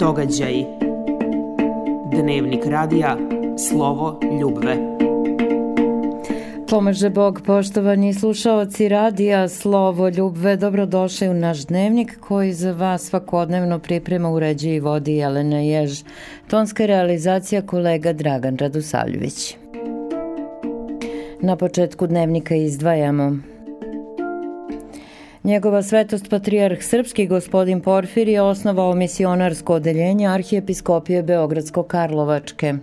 Događaji Dnevnik radija Slovo Ljubve Pomaže Bog, poštovani slušaoci radija Slovo Ljubve, dobrodošli u naš dnevnik koji za vas svakodnevno priprema, uređuje i vodi Jelena Jež. Tonska realizacija kolega Dragan Radusavljević. Na početku dnevnika izdvajamo Njegova svetost patrijarh srpski gospodin Porfir je osnovao misionarsko odeljenje arhijepiskopije Beogradsko-Karlovačke.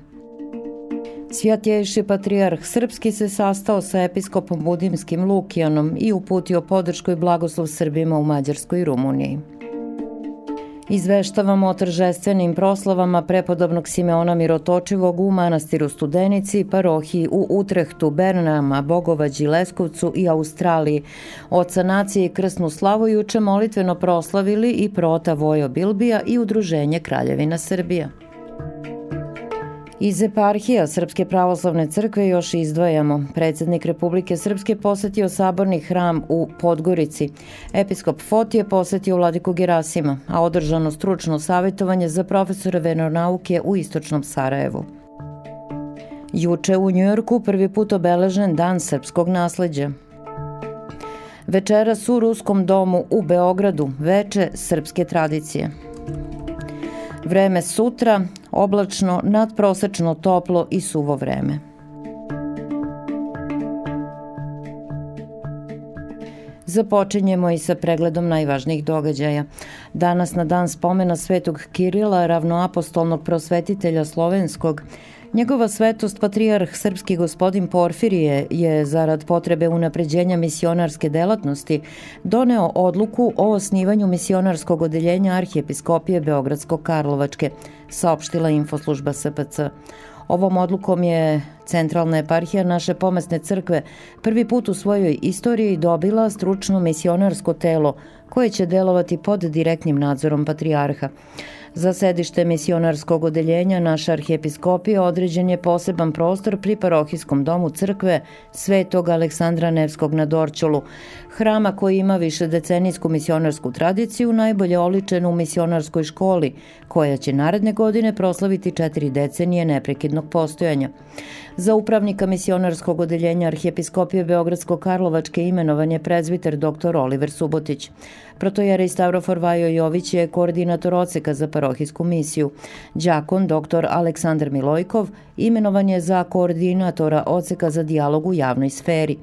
Svjatjejši patrijarh srpski se sastao sa episkopom Budimskim Lukijanom i uputio podršku i blagoslov Srbima u Mađarskoj i Rumuniji. Izveštavamo o tržestvenim proslavama prepodobnog Simeona Mirotočivog u manastiru Studenici, parohiji u Utrehtu, Bernama, Bogovađi, Leskovcu i Australiji. Oca nacije i krsnu slavu juče molitveno proslavili i prota Vojo Bilbija i Udruženje Kraljevina Srbija. Iz eparhija Srpske pravoslavne crkve još izdvajamo. Predsednik Republike Srpske posetio saborni hram u Podgorici. Episkop Fot je posetio Vladiku Gerasima, a održano stručno savjetovanje za profesore venonauke u istočnom Sarajevu. Juče u Njujorku prvi put obeležen Dan srpskog nasleđa. Večeras u Ruskom domu u Beogradu veče srpske tradicije. Vreme sutra, oblačno, nadprosečno toplo i suvo vreme. Započinjemo i sa pregledom najvažnijih događaja. Danas na dan spomena svetog Kirila, ravnoapostolnog prosvetitelja slovenskog, Njegova svetost patrijarh srpski gospodin Porfirije je zarad potrebe unapređenja misionarske delatnosti doneo odluku o osnivanju misionarskog odeljenja arhijepiskopije Beogradsko-Karlovačke, saopštila infoslužba SPC. Ovom odlukom je Centralna eparhija naše pomesne crkve prvi put u svojoj istoriji dobila stručno misionarsko telo koje će delovati pod direktnim nadzorom patrijarha. Za sedište misionarskog odeljenja naša arhijepiskopija određen je poseban prostor pri parohijskom domu crkve Svetog Aleksandra Nevskog na Dorčolu, hrama koji ima više decenijsku misionarsku tradiciju, najbolje oličenu u misionarskoj školi, koja će naredne godine proslaviti četiri decenije neprekidnog postojanja. Za upravnika misionarskog odeljenja arhijepiskopije Beogradsko-Karlovačke imenovan je prezviter dr. Oliver Subotić. Protojera Stavrofor Vajo Jović je koordinator oceka za parohijsku misiju. Đakon dr. Aleksandar Milojkov imenovan je za koordinatora oceka za dijalog u javnoj sferi.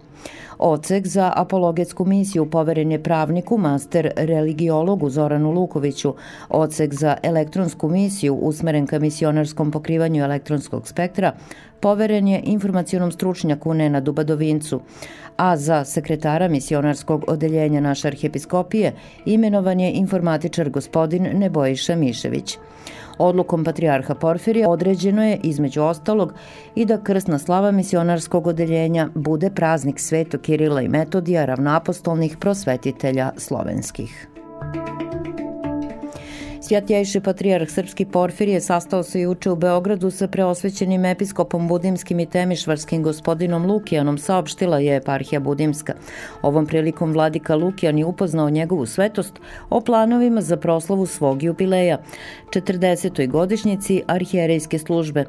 Ocek za apologetsku misiju. Poveren je pravniku, master religiologu Zoranu Lukoviću, ocek za elektronsku misiju usmeren ka misionarskom pokrivanju elektronskog spektra, poveren je informacionom stručnjaku Nenadu Badovincu, a za sekretara misionarskog odeljenja naše arhijepiskopije imenovan je informatičar gospodin Nebojiša Mišević. Odlukom Patrijarha Porfirija određeno je, između ostalog, i da krsna slava misionarskog odeljenja bude praznik Svetog Kirila i Metodija ravnoapostolnih prosvetitelja slovenskih. Svjatjejši patrijarh Srpski Porfirije sastao se juče u Beogradu sa preosvećenim episkopom Budimskim i Temišvarskim gospodinom Lukijanom, saopštila je eparhija Budimska. Ovom prilikom vladika Lukijan je upoznao njegovu svetost o planovima za proslavu svog jubileja, 40. godišnjici arhijerejske službe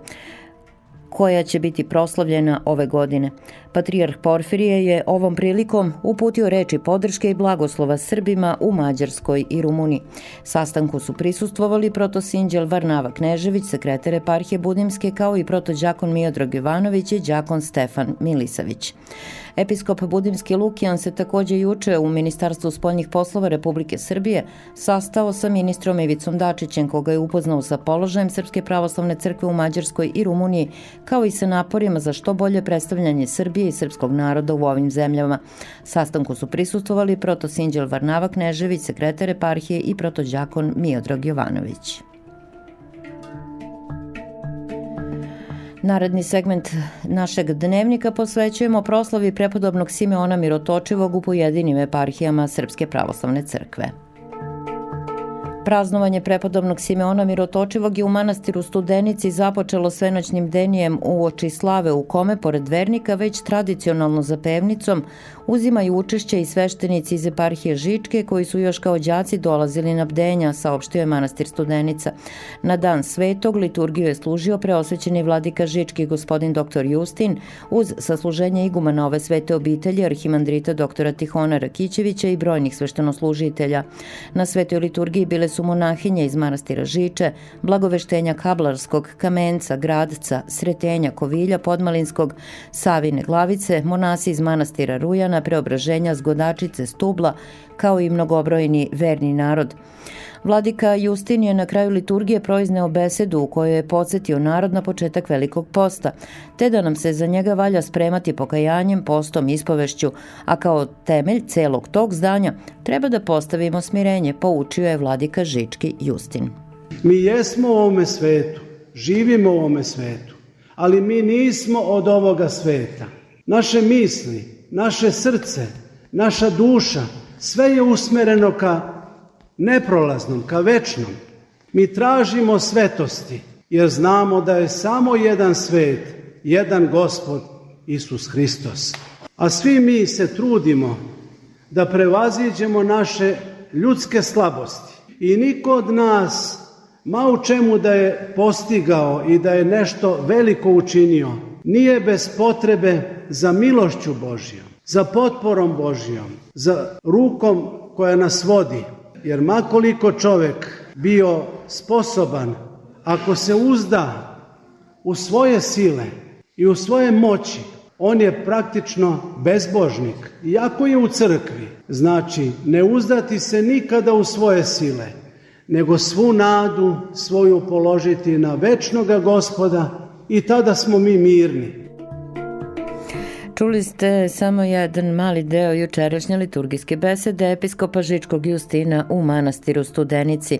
koja će biti proslavljena ove godine. Patrijarh Porfirije je ovom prilikom uputio reči podrške i blagoslova Srbima u Mađarskoj i Rumuniji. Sastanku su prisustvovali protosinđel Varnava Knežević, sekretar eparhije Budimske, kao i protođakon Miodrag Jovanović i đakon Stefan Milisavić. Episkop Budimski Lukijan se takođe juče u Ministarstvu spoljnih poslova Republike Srbije sastao sa ministrom Ivicom Dačićem, koga je upoznao sa položajem Srpske pravoslavne crkve u Mađarskoj i Rumuniji, kao i sa naporima za što bolje predstavljanje Srbije i srpskog naroda u ovim zemljama. Sastanku su prisustovali protosinđel Varnava Knežević, sekretar eparhije i protođakon Miodrag Jovanović. Naredni segment našeg dnevnika posvećujemo proslavi prepodobnog Simeona Mirotočivog u pojedinim eparhijama Srpske pravoslavne crkve. Praznovanje prepodobnog Simeona Mirotočivog je u manastiru Studenici započelo svenoćnim denijem u oči slave u kome, pored vernika, već tradicionalno za pevnicom, uzimaju učešće i sveštenici iz eparhije Žičke koji su još kao đaci dolazili na bdenja, saopštio je manastir Studenica. Na dan svetog liturgiju je služio preosvećeni vladika Žički gospodin dr. Justin uz sasluženje igumana ove svete obitelji arhimandrita dr. Tihona Rakićevića i brojnih sveštenoslužitelja. Na svetoj liturgiji bile su monahinje iz manastira Žiče, blagoveštenja Kablarskog, Kamenca, Gradca, Sretenja, Kovilja, Podmalinskog, Savine Glavice, monasi iz manastira Rujana, Preobraženja, Zgodačice, Stubla, kao i mnogobrojni verni narod. Vladika Justin je na kraju liturgije proizneo besedu u kojoj je podsjetio narod na početak velikog posta, te da nam se za njega valja spremati pokajanjem, postom, ispovešću, a kao temelj celog tog zdanja treba da postavimo smirenje, poučio je vladika Žički Justin. Mi jesmo u ovome svetu, živimo u ovome svetu, ali mi nismo od ovoga sveta. Naše misli, naše srce, naša duša, sve je usmereno ka neprolaznom, ka večnom. Mi tražimo svetosti, jer znamo da je samo jedan svet, jedan gospod, Isus Hristos. A svi mi se trudimo da prevaziđemo naše ljudske slabosti. I niko od nas, ma u čemu da je postigao i da je nešto veliko učinio, nije bez potrebe za milošću Božjom, za potporom Božjom, za rukom koja nas vodi, Jer makoliko čovek bio sposoban, ako se uzda u svoje sile i u svoje moći, on je praktično bezbožnik. Iako je u crkvi, znači ne uzdati se nikada u svoje sile, nego svu nadu svoju položiti na večnoga gospoda i tada smo mi mirni. Čuli ste samo jedan mali deo jučerašnje liturgijske besede episkopa Žičkog Justina u manastiru Studenici.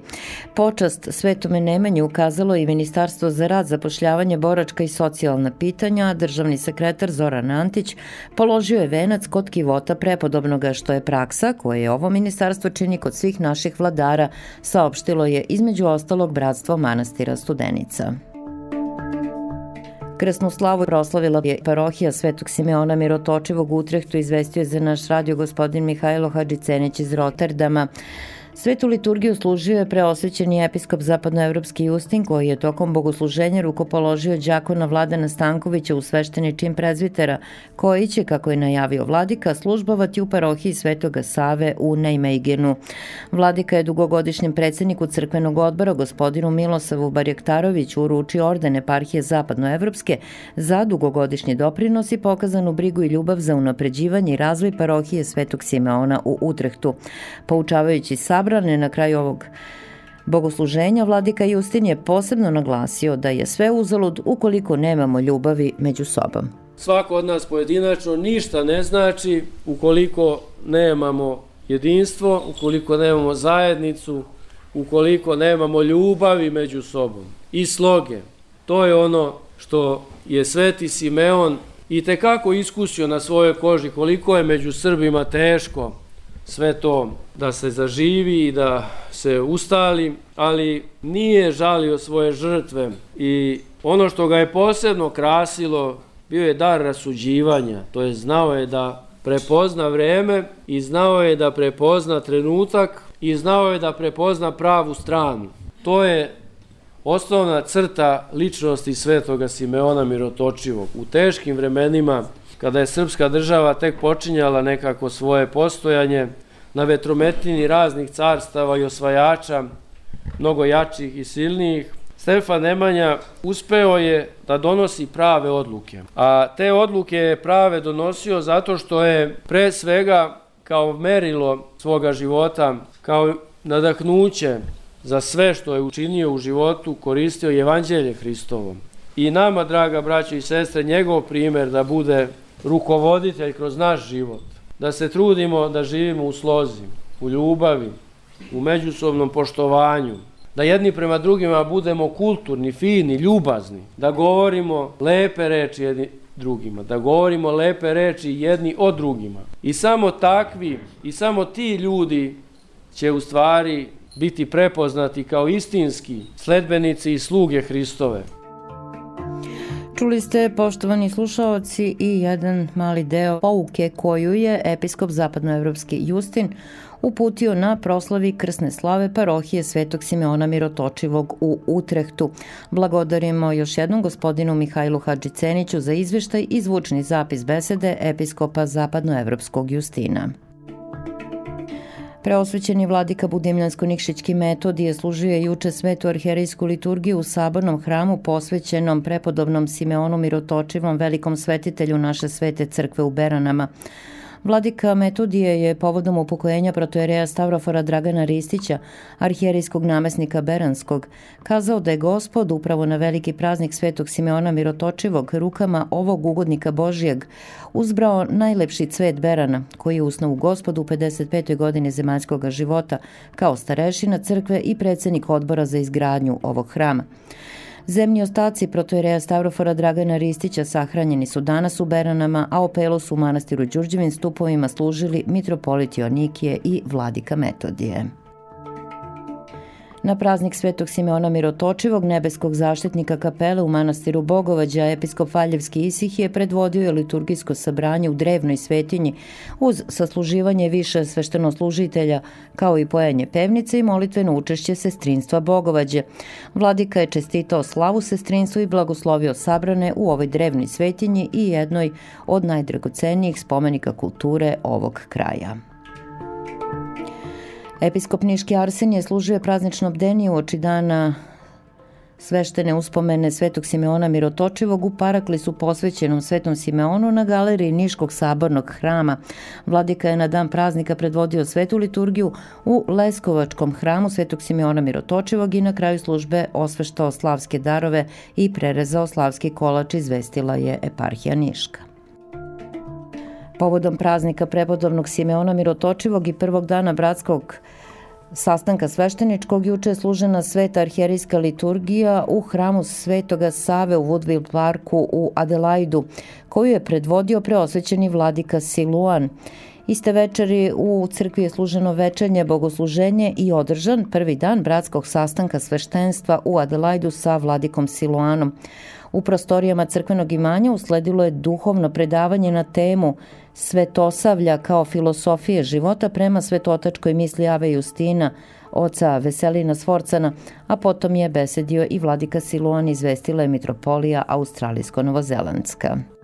Počast Svetome Nemanju ukazalo i Ministarstvo za rad, zapošljavanje, boračka i socijalna pitanja, a državni sekretar Zoran Antić položio je venac kod kivota prepodobnoga, što je praksa koje je ovo ministarstvo čini kod svih naših vladara, saopštilo je između ostalog Bratstvo manastira Studenica. Krsnu slavu proslavila je parohija Svetog Simeona Mirotočivog u Utrehtu, izvestio je za naš radio gospodin Mihajlo Hadžicenić iz Rotterdama. Svetu liturgiju služio je preosvećeni episkop zapadnoevropski Justin koji je tokom bogosluženja rukopoložio đakona Vladana Stankovića u svešteni čin prezvitera koji će, kako je najavio vladika, službovati u parohiji Svetoga Save u Nejmejgenu. Vladika je dugogodišnjem predsedniku crkvenog odbora gospodinu Milosavu Barjaktaroviću uručio orden eparhije zapadnoevropske za dugogodišnji doprinos i pokazanu brigu i ljubav za unapređivanje i razvoj parohije Svetog Simeona u Utrehtu. Poučavajući Sab sabrane na kraju ovog bogosluženja, vladika Justin je posebno naglasio da je sve uzalud ukoliko nemamo ljubavi među sobom. Svako od nas pojedinačno ništa ne znači ukoliko nemamo jedinstvo, ukoliko nemamo zajednicu, ukoliko nemamo ljubavi među sobom i sloge. To je ono što je Sveti Simeon i tekako iskusio na svojoj koži koliko je među Srbima teško sve to da se zaživi i da se ustali, ali nije žalio svoje žrtve i ono što ga je posebno krasilo bio je dar rasuđivanja, to je znao je da prepozna vreme i znao je da prepozna trenutak i znao je da prepozna pravu stranu. To je osnovna crta ličnosti svetoga Simeona Mirotočivog. U teškim vremenima kada je srpska država tek počinjala nekako svoje postojanje, na vetrometini raznih carstava i osvajača, mnogo jačih i silnijih, Stefan Nemanja uspeo je da donosi prave odluke. A te odluke je prave donosio zato što je pre svega kao merilo svoga života, kao nadahnuće za sve što je učinio u životu, koristio evanđelje Hristovo. I nama, draga braćo i sestre, njegov primer da bude rukovoditelj kroz naš život, da se trudimo da živimo u slozi, u ljubavi, u međusobnom poštovanju, da jedni prema drugima budemo kulturni, fini, ljubazni, da govorimo lepe reči jedni drugima, da govorimo lepe reči jedni o drugima. I samo takvi i samo ti ljudi će u stvari biti prepoznati kao istinski sledbenici i sluge Hristove. Čuli ste, poštovani slušaoci, i jedan mali deo pouke koju je episkop zapadnoevropski Justin uputio na proslavi krsne slave parohije Svetog Simeona Mirotočivog u Utrehtu. Blagodarimo još jednom gospodinu Mihajlu Hadžiceniću za izveštaj i zvučni zapis besede episkopa zapadnoevropskog Justina. Preosvećeni vladika Budimljansko-Nikšićki metod je služio juče svetu arherijsku liturgiju u sabornom hramu posvećenom prepodobnom Simeonu Mirotočivom, velikom svetitelju naše svete crkve u Beranama. Vladika Metodije je povodom upokojenja protojereja Stavrofora Dragana Ristića, arhijerijskog namesnika Beranskog, kazao da je gospod upravo na veliki praznik Svetog Simeona Mirotočivog rukama ovog ugodnika Božijeg uzbrao najlepši cvet Berana, koji je usnao u gospodu u 55. godini zemaljskog života, kao starešina crkve i predsednik odbora za izgradnju ovog hrama. Zemni ostaci protojereja Stavrofora Dragana Ristića sahranjeni su danas u Beranama, a opelo su u manastiru Đurđevim stupovima služili mitropolit Jonikije i vladika Metodije. Na praznik Svetog Simeona Mirotočivog, nebeskog zaštitnika kapele u manastiru Bogovađa, episkop Valjevski Isih je predvodio je liturgijsko sabranje u drevnoj svetinji uz sasluživanje više sveštenoslužitelja, kao i pojanje pevnice i molitveno učešće sestrinstva Bogovađe. Vladika je čestitao slavu sestrinstvu i blagoslovio sabrane u ovoj drevnoj svetinji i jednoj od najdragocenijih spomenika kulture ovog kraja. Episkop Niški Arsenije služio praznično bdenje u oči dana sveštene uspomene Svetog Simeona Mirotočivog u Paraklisu posvećenom Svetom Simeonu na galeriji Niškog sabornog hrama. Vladika je na dan praznika predvodio svetu liturgiju u Leskovačkom hramu Svetog Simeona Mirotočivog i na kraju službe osveštao slavske darove i prerezao slavski kolač, izvestila je eparhija Niška. Povodom praznika prepodobnog Simeona Mirotočivog i prvog dana bratskog sastanka svešteničkog juče je služena sveta arhijerijska liturgija u hramu Svetoga Save u Woodville parku u Adelaidu, koju je predvodio preosvećeni vladika Siluan. Iste večeri u crkvi je služeno večernje bogosluženje i održan prvi dan bratskog sastanka sveštenstva u Adelaidu sa vladikom Siluanom. U prostorijama crkvenog imanja usledilo je duhovno predavanje na temu Svetosavlja kao filosofije života prema svetotačkoj misli Ave Justina, oca Veselina Sforcana, a potom je besedio i vladika Siluan izvestila je mitropolija Australijsko-Novozelandska.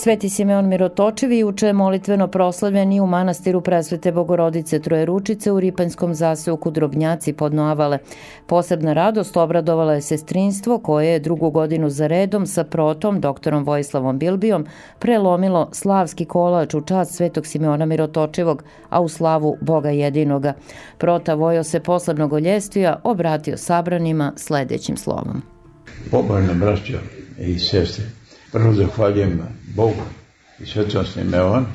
Sveti Simeon Mirotočevi juče molitveno proslavljen i u manastiru presvete Bogorodice Trojeručice u Ripanskom zaseoku Drobnjaci pod Noavale. Posebna radost obradovala je sestrinstvo koje je drugu godinu za redom sa protom, doktorom Vojislavom Bilbijom, prelomilo slavski kolač u čast Svetog Simeona Mirotočevog, a u slavu Boga jedinoga. Prota Vojo se posle mnogoljestvija obratio sabranima sledećim slovom. Pobožna braćo i sestre, prvo zahvaljujem Bogu i svetom Simeon,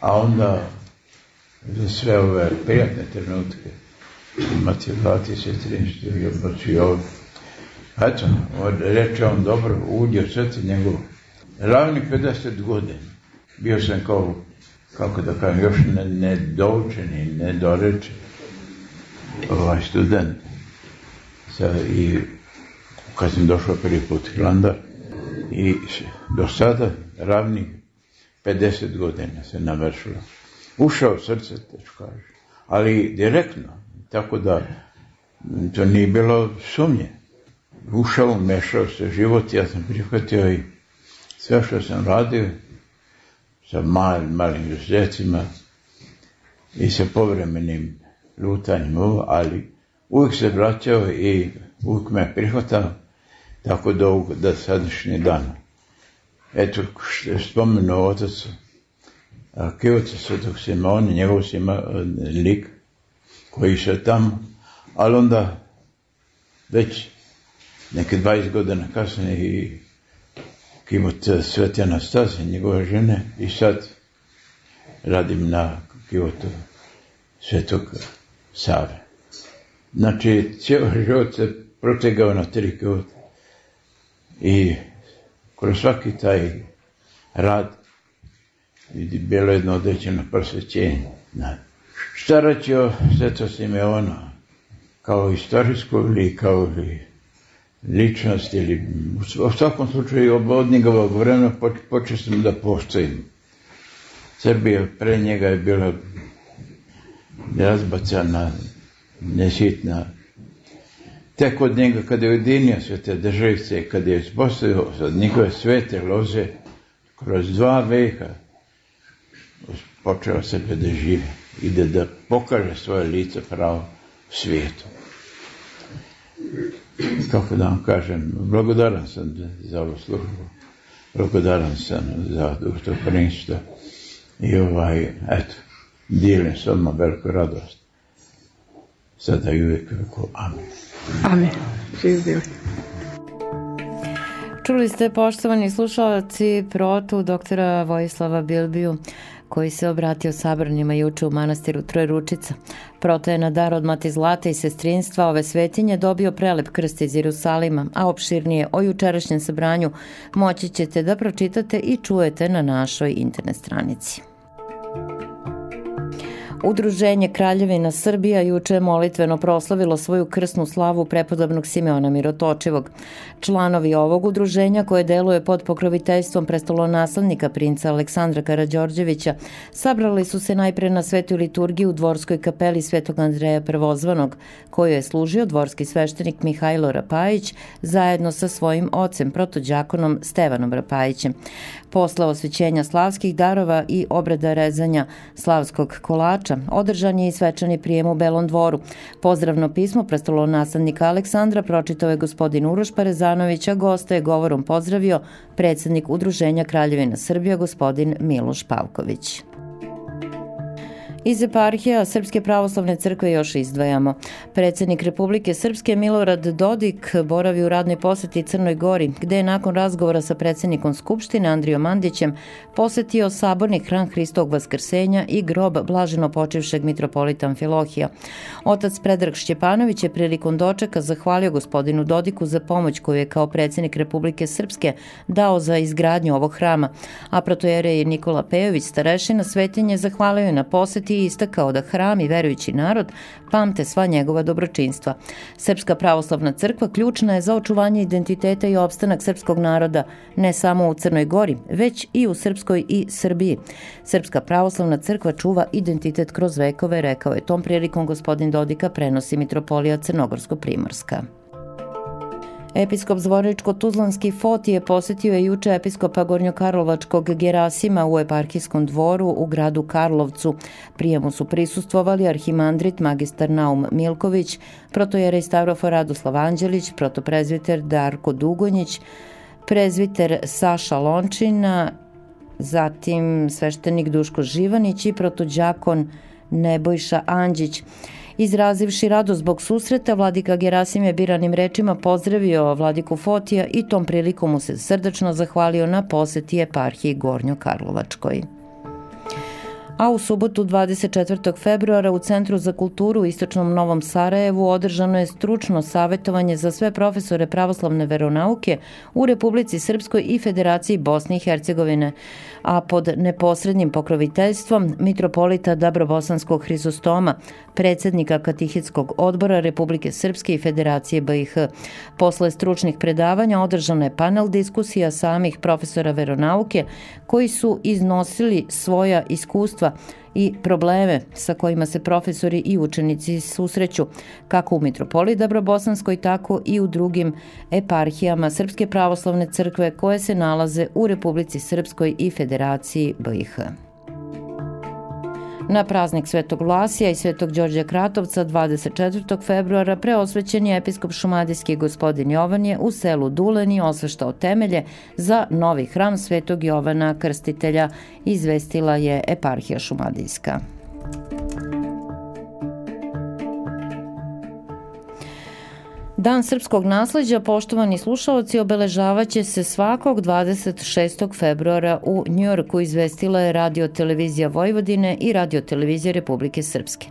a onda za sve ove prijatne trenutke imati vrati se 13. i odbaci ovdje. Eto, reče on dobro, uđe sveti njegov. Ravni 50 godina. Bio sam kao, kako da kažem, još ne, nedoučeni, nedorečen ovaj student. Sa, I kad sam došao prvi put u Hilandar, i do sada ravnih 50 godina se navršilo. Ušao srce, ću kaže, ali direktno, tako da to nije bilo sumnje. Ušao, mešao se život, ja sam prihvatio i sve što sam radio sa malim, malim izuzetcima i sa povremenim lutanjem ali uvijek se vraćao i uvijek me prihvatao tako do, da sadašnji dan. Eto, što je spomenuo otac Kivoca Svetog Simona, njegov Sima, lik koji se tamo, ali onda već neke 20 godina kasnije i Kivot Sveti Anastasije, njegove žene, i sad radim na Kivotu Svetog Save. Znači, cijel život se protegao na tri Kivota. I kroz svaki taj rad vidi bilo jedno određeno prosvećenje. Na, Šta reći o Sveto Simeona? Kao istorijsku ili kao li ličnost ili u svakom slučaju od njegovog vremena počeo sam da postojim. Srbija pre njega je bila razbacana, nesitna. Tek od njega, kada je ujedinio sve te državice, kada je ispostavio od njegove svete loze, kroz dva veka počeo sebe da živi i da, da pokaže svoje lice pravo svijetu. Kako da vam kažem, blagodaran sam za ovu službu, blagodaran sam za duštoprinstvo i ovaj, eto, dijelim s odmah veliku radost. Sada i uvijek veliko. Amen. Amen. Živ Čuli ste, poštovani slušalci, protu doktora Vojislava Bilbiju, koji se obratio sabranjima juče u manastiru Trojručica. Proto je na dar od mati zlata i sestrinstva ove svetinje dobio prelep krst iz Jerusalima, a opširnije o jučerašnjem sabranju moći ćete da pročitate i čujete na našoj internet stranici. Udruženje Kraljevina Srbija juče je molitveno proslavilo svoju krsnu slavu prepodobnog Simeona Mirotočivog. Članovi ovog udruženja koje deluje pod pokroviteljstvom prestolonaslednika princa Aleksandra Karadžorđevića sabrali su se najpre na svetu liturgiju u dvorskoj kapeli Svetog Andreja Prvozvanog, koju je služio dvorski sveštenik Mihajlo Rapajić zajedno sa svojim ocem, protođakonom Stevanom Rapajićem. Posle osvećenja slavskih darova i obrada rezanja slavskog kolača, održan je i svečani prijem u Belom dvoru. Pozdravno pismo prestolonaslednika Aleksandra pročitao je gospodin Uroš Parezanović, a gosta je govorom pozdravio predsednik Udruženja Kraljevina Srbija, gospodin Miloš Pavković. Iz eparhija Srpske pravoslavne crkve još izdvajamo. Predsednik Republike Srpske Milorad Dodik boravi u radnoj poseti Crnoj Gori, gde je nakon razgovora sa predsednikom Skupštine Andrijom Mandićem posetio saborni hran Hristog Vaskrsenja i grob blaženo počevšeg mitropolita Amfilohija. Otac Predrag Šćepanović je prilikom dočeka zahvalio gospodinu Dodiku za pomoć koju je kao predsednik Republike Srpske dao za izgradnju ovog hrama, a protojere Nikola Pejović, starešina svetinje, zahvalio je na poseti i istakao da hram i verujući narod pamte sva njegova dobročinstva. Srpska pravoslavna crkva ključna je za očuvanje identiteta i opstanak srpskog naroda, ne samo u Crnoj Gori, već i u Srpskoj i Srbiji. Srpska pravoslavna crkva čuva identitet kroz vekove, rekao je tom prilikom gospodin Dodika prenosi mitropolija Crnogorsko-Primorska. Episkop Zvorničko-Tuzlanski Fotije posetio je juče episkopa Gornjokarlovačkog Gerasima u eparhijskom dvoru u gradu Karlovcu. Prijemu su prisustvovali arhimandrit magistar Naum Milković, protojerej Stavrofor Radoslav Anđelić, protoprezviter Darko Dugonjić, prezviter Saša Lončina, zatim sveštenik Duško Živanić i protođakon Nebojša Anđić. Izrazivši radost zbog susreta, vladika Gerasim je biranim rečima pozdravio vladiku Fotija i tom prilikom mu se srdačno zahvalio na poseti eparhiji Gornjo Karlovačkoj a u subotu 24. februara u Centru za kulturu u Istočnom Novom Sarajevu održano je stručno savetovanje za sve profesore pravoslavne veronauke u Republici Srpskoj i Federaciji Bosne i Hercegovine, a pod neposrednim pokroviteljstvom mitropolita Dabrobosanskog Hrizostoma, predsednika Katihetskog odbora Republike Srpske i Federacije BiH. Posle stručnih predavanja održana je panel diskusija samih profesora veronauke koji su iznosili svoja iskustva i probleme sa kojima se profesori i učenici susreću, kako u Mitropoliji Dabrobosanskoj, tako i u drugim eparhijama Srpske pravoslavne crkve koje se nalaze u Republici Srpskoj i Federaciji BiH. Na praznik Svetog Vlasija i Svetog Đorđa Kratovca 24. februara preosvećen je episkop šumadijski gospodin Jovan u selu Duleni osveštao temelje za novi hram Svetog Jovana Krstitelja, izvestila je eparhija šumadijska. Dan srpskog nasleđa, poštovani slušalci, obeležavaće se svakog 26. februara u Njujorku, izvestila je Radio Televizija Vojvodine i Radio Televizija Republike Srpske.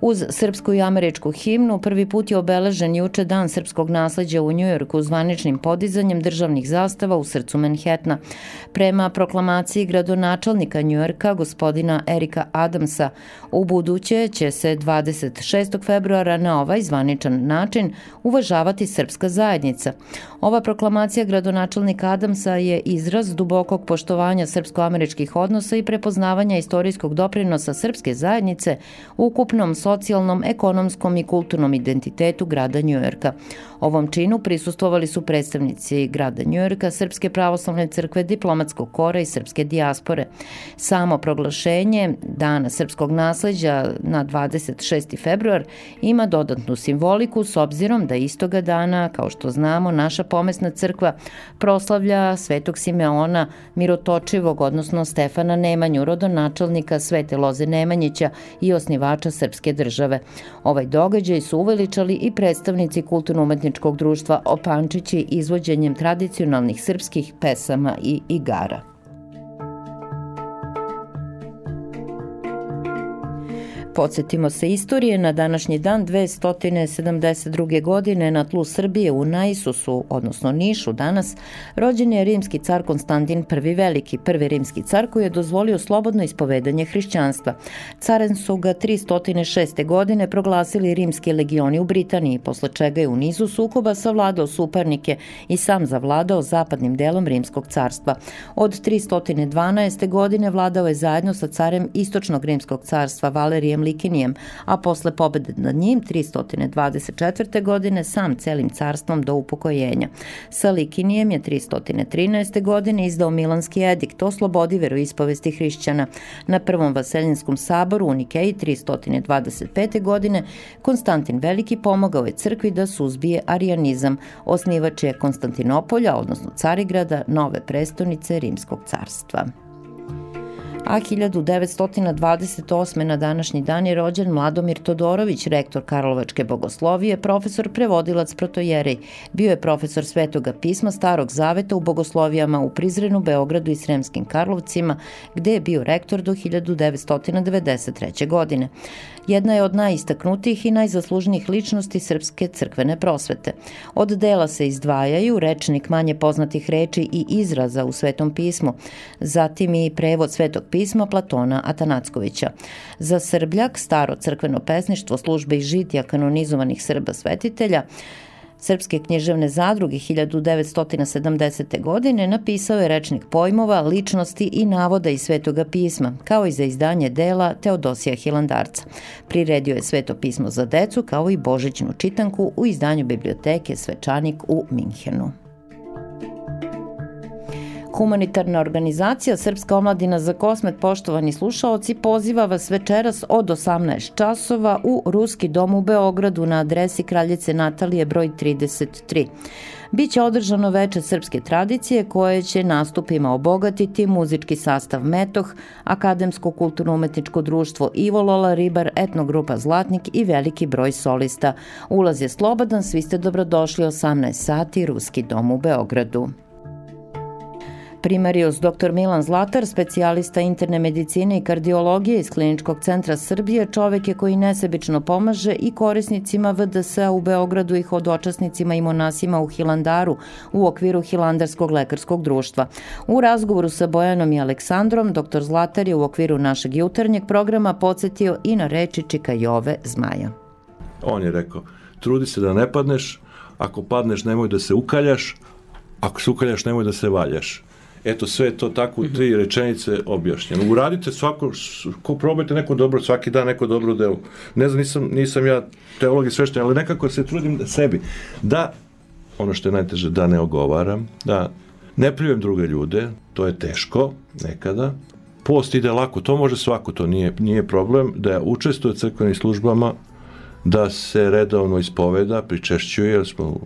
Uz srpsku i američku himnu prvi put je obeležen juče dan srpskog nasleđa u Njujorku zvaničnim podizanjem državnih zastava u srcu Manhattana. Prema proklamaciji gradonačelnika Njujorka, gospodina Erika Adamsa, u buduće će se 26. februara na ovaj zvaničan način uvažavati srpska zajednica. Ova proklamacija gradonačelnika Adamsa je izraz dubokog poštovanja srpsko-američkih odnosa i prepoznavanja istorijskog doprinosa srpske zajednice ukupnom socijalnom, ekonomskom i kulturnom identitetu grada Njujorka. Ovom činu prisustovali su predstavnici grada Njujorka, Srpske pravoslavne crkve, diplomatskog kora i srpske dijaspore. Samo proglašenje Dana srpskog nasleđa na 26. februar ima dodatnu simboliku s obzirom da istoga dana, kao što znamo, naša pomesna crkva proslavlja Svetog Simeona Mirotočivog, odnosno Stefana Nemanju, rodonačelnika Svete Loze Nemanjića i osnivača Srpske države. Ovaj događaj su uveličali i predstavnici kulturno-umetničkog društva Opančići izvođenjem tradicionalnih srpskih pesama i igara. Podsjetimo se istorije, na današnji dan 272. godine na tlu Srbije u Naisusu, odnosno Nišu danas, rođen je rimski car Konstantin I Veliki, prvi rimski car koji je dozvolio slobodno ispovedanje hrišćanstva. Caren su ga 306. godine proglasili rimski legioni u Britaniji, posle čega je u nizu sukoba savladao supernike i sam zavladao zapadnim delom rimskog carstva. Od 312. godine vladao je zajedno sa carem istočnog rimskog carstva Valerijem Likinijem, a posle pobede nad njim 324. godine sam celim carstvom do upokojenja. Sa Likinijem je 313. godine izdao Milanski edikt o slobodi veroispovesti hrišćana. Na Prvom Vaseljinskom saboru u Nikeji 325. godine Konstantin Veliki pomogao je crkvi da suzbije arijanizam. Osnivač je Konstantinopolja, odnosno Carigrada, nove prestonice Rimskog carstva a 1928. na današnji dan je rođen Mladomir Todorović, rektor Karlovačke bogoslovije, profesor prevodilac protojerej. Bio je profesor Svetoga pisma Starog Zaveta u bogoslovijama u Prizrenu, Beogradu i Sremskim Karlovcima, gde je bio rektor do 1993. godine jedna je od najistaknutijih i najzaslužnijih ličnosti srpske crkvene prosvete. Od dela se izdvajaju rečnik manje poznatih reči i izraza u Svetom pismu, zatim i prevod Svetog pisma Platona Atanackovića. Za Srbljak, staro crkveno pesništvo službe i žitija kanonizovanih Srba svetitelja, Srpske književne zadruge 1970. godine napisao je rečnik pojmova, ličnosti i navoda iz Svetoga pisma, kao i za izdanje dela Teodosija Hilandarca. Priredio je Sveto pismo za decu kao i Božićnu čitanku u izdanju biblioteke Svečanik u Minhenu. Humanitarna organizacija Srpska omladina za kosmet, poštovani slušaoci, poziva vas večeras od 18 časova u Ruski dom u Beogradu na adresi Kraljice Natalije broj 33. Biće održano veče srpske tradicije koje će nastupima obogatiti muzički sastav Metoh, Akademsko kulturno-umetničko društvo Ivo Lola Ribar, etnogrupa Zlatnik i veliki broj solista. Ulaz je slobodan, svi ste dobrodošli 18 sati Ruski dom u Beogradu. Primarius dr. Milan Zlatar, specijalista interne medicine i kardiologije iz Kliničkog centra Srbije, čovek je koji nesebično pomaže i korisnicima VDS u Beogradu i hodočasnicima i monasima u Hilandaru u okviru Hilandarskog lekarskog društva. U razgovoru sa Bojanom i Aleksandrom, dr. Zlatar je u okviru našeg jutarnjeg programa podsjetio i na reči Čika Jove Zmaja. On je rekao, trudi se da ne padneš, ako padneš nemoj da se ukaljaš, ako se ukaljaš nemoj da se valjaš. Eto, sve to tako u tri rečenice objašnjeno. Uradite svako, ko probajte neko dobro, svaki dan neko dobro delo. Ne znam, nisam, nisam ja teolog i svešten, ali nekako se trudim da sebi, da, ono što je najteže, da ne ogovaram, da ne prijujem druge ljude, to je teško nekada, post ide lako, to može svako, to nije, nije problem, da učestvuje u crkvenim službama, da se redovno ispoveda, pričešćuje, jer smo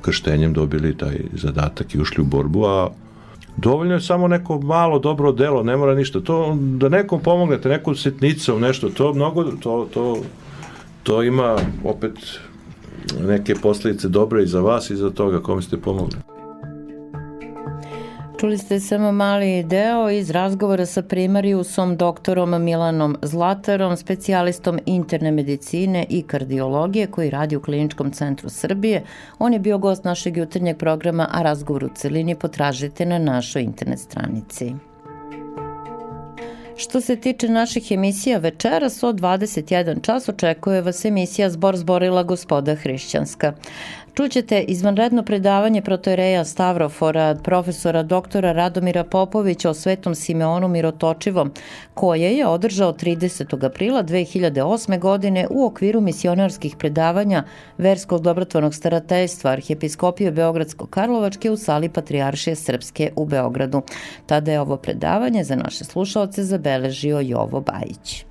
krštenjem dobili taj zadatak i ušli u borbu, a Dovoljno je samo neko malo dobro delo, ne mora ništa. To da nekom pomognete, nekom sitnicom, nešto, to mnogo to to to ima opet neke posledice dobre i za vas i za toga kome ste pomogli. Čuli ste samo mali deo iz razgovora sa primariusom doktorom Milanom Zlatarom, specijalistom interne medicine i kardiologije koji radi u Kliničkom centru Srbije. On je bio gost našeg jutarnjeg programa, a razgovor u celini potražite na našoj internet stranici. Što se tiče naših emisija večeras od 21 čas očekuje vas emisija Zbor zborila gospoda Hrišćanska. Čućete izvanredno predavanje protoreja Stavrofora profesora doktora Radomira Popovića o Svetom Simeonu Mirotočivom, koje je održao 30. aprila 2008. godine u okviru misionarskih predavanja Verskog dobrotvornog starateljstva Arhijepiskopije Beogradsko-Karlovačke u sali Patrijaršije Srpske u Beogradu. Tada je ovo predavanje za naše slušalce zabeležio Jovo Bajić.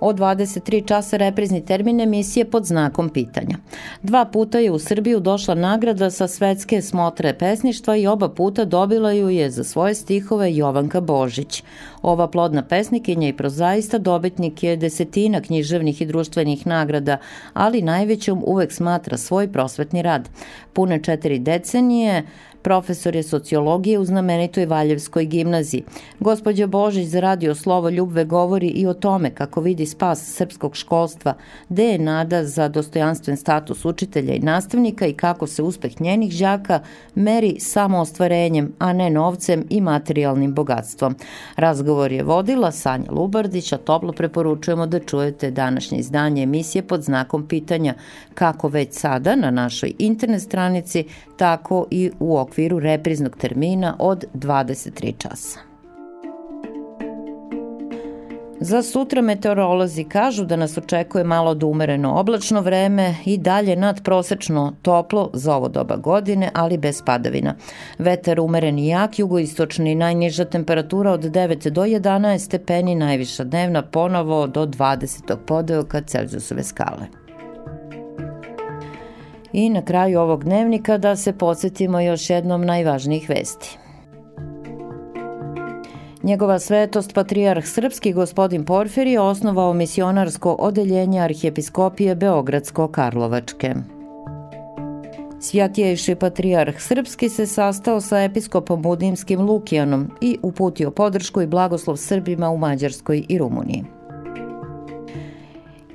Od 23 časa reprizni termin emisije pod znakom pitanja. Dva puta je u Srbiju došla nagrada sa svetske smotre pesništva i oba puta dobila ju je za svoje stihove Jovanka Božić. Ova plodna pesnikinja i prozaista dobitnik je desetina književnih i društvenih nagrada, ali najvećom uvek smatra svoj prosvetni rad. Pune četiri decenije, Profesor je sociologije u znamenitoj Valjevskoj gimnaziji. Gospodja Božić za radio Slovo Ljubve govori i o tome kako vidi spas srpskog školstva, gde je nada za dostojanstven status učitelja i nastavnika i kako se uspeh njenih đaka meri samo ostvarenjem, a ne novcem i materijalnim bogatstvom. Razgovor je vodila Sanja Lubardić, a toplo preporučujemo da čujete današnje izdanje emisije pod znakom pitanja kako već sada na našoj internet stranici, tako i u okviru repriznog termina od 23 časa. Za sutra meteorolozi kažu da nas očekuje malo da umereno oblačno vreme i dalje nadprosečno toplo za ovo doba godine, ali bez padavina. Vetar umeren i jak, jugoistočni, najniža temperatura od 9 do 11 stepeni, najviša dnevna ponovo do 20. podeoka Celzijusove skale. I na kraju ovog dnevnika da se podsjetimo još jednom najvažnijih vesti. Njegova svetost patrijarh srpski gospodin Porfiri osnovao misionarsko odeljenje arhijepiskopije Beogradsko-Karlovačke. Svjatjejši patrijarh srpski se sastao sa episkopom Budimskim Lukijanom i uputio podršku i blagoslov Srbima u Mađarskoj i Rumuniji.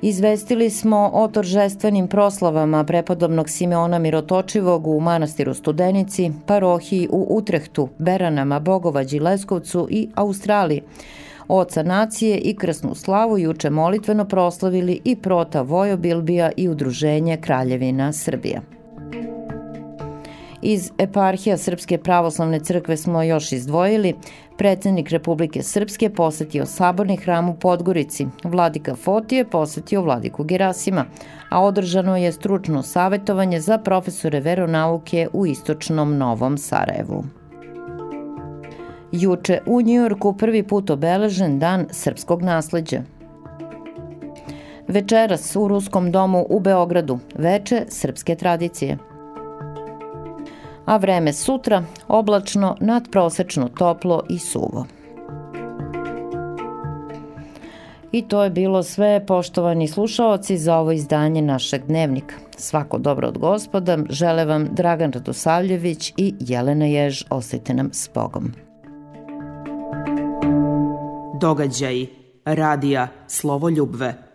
Izvestili smo o toržestvenim proslavama prepodobnog Simeona Mirotočivog u manastiru Studenici, parohiji u Utrehtu, Beranama, Bogovađi, Leskovcu i Australiji. Oca nacije i krsnu slavu juče molitveno proslavili i Prota Vojobilbija i Udruženje Kraljevina Srbija. Iz eparhija Srpske pravoslavne crkve smo još izdvojili. Predsednik Republike Srpske posetio saborni hram u Podgorici. Vladika Fotije posetio Vladiku Gerasima, a održano je stručno savetovanje za profesore veronauke u istočnom Novom Sarajevu. Juče u Njujorku prvi put obeležen dan srpskog nasleđa. Večeras u Ruskom domu u Beogradu, veče srpske tradicije – a vreme sutra oblačno, nadprosečno toplo i suvo. I to je bilo sve, poštovani slušaoci, za ovo izdanje našeg dnevnika. Svako dobro od gospoda, žele vam Dragan Radosavljević i Jelena Jež, ostajte nam s Bogom. Događaj radija Slovo Ljubve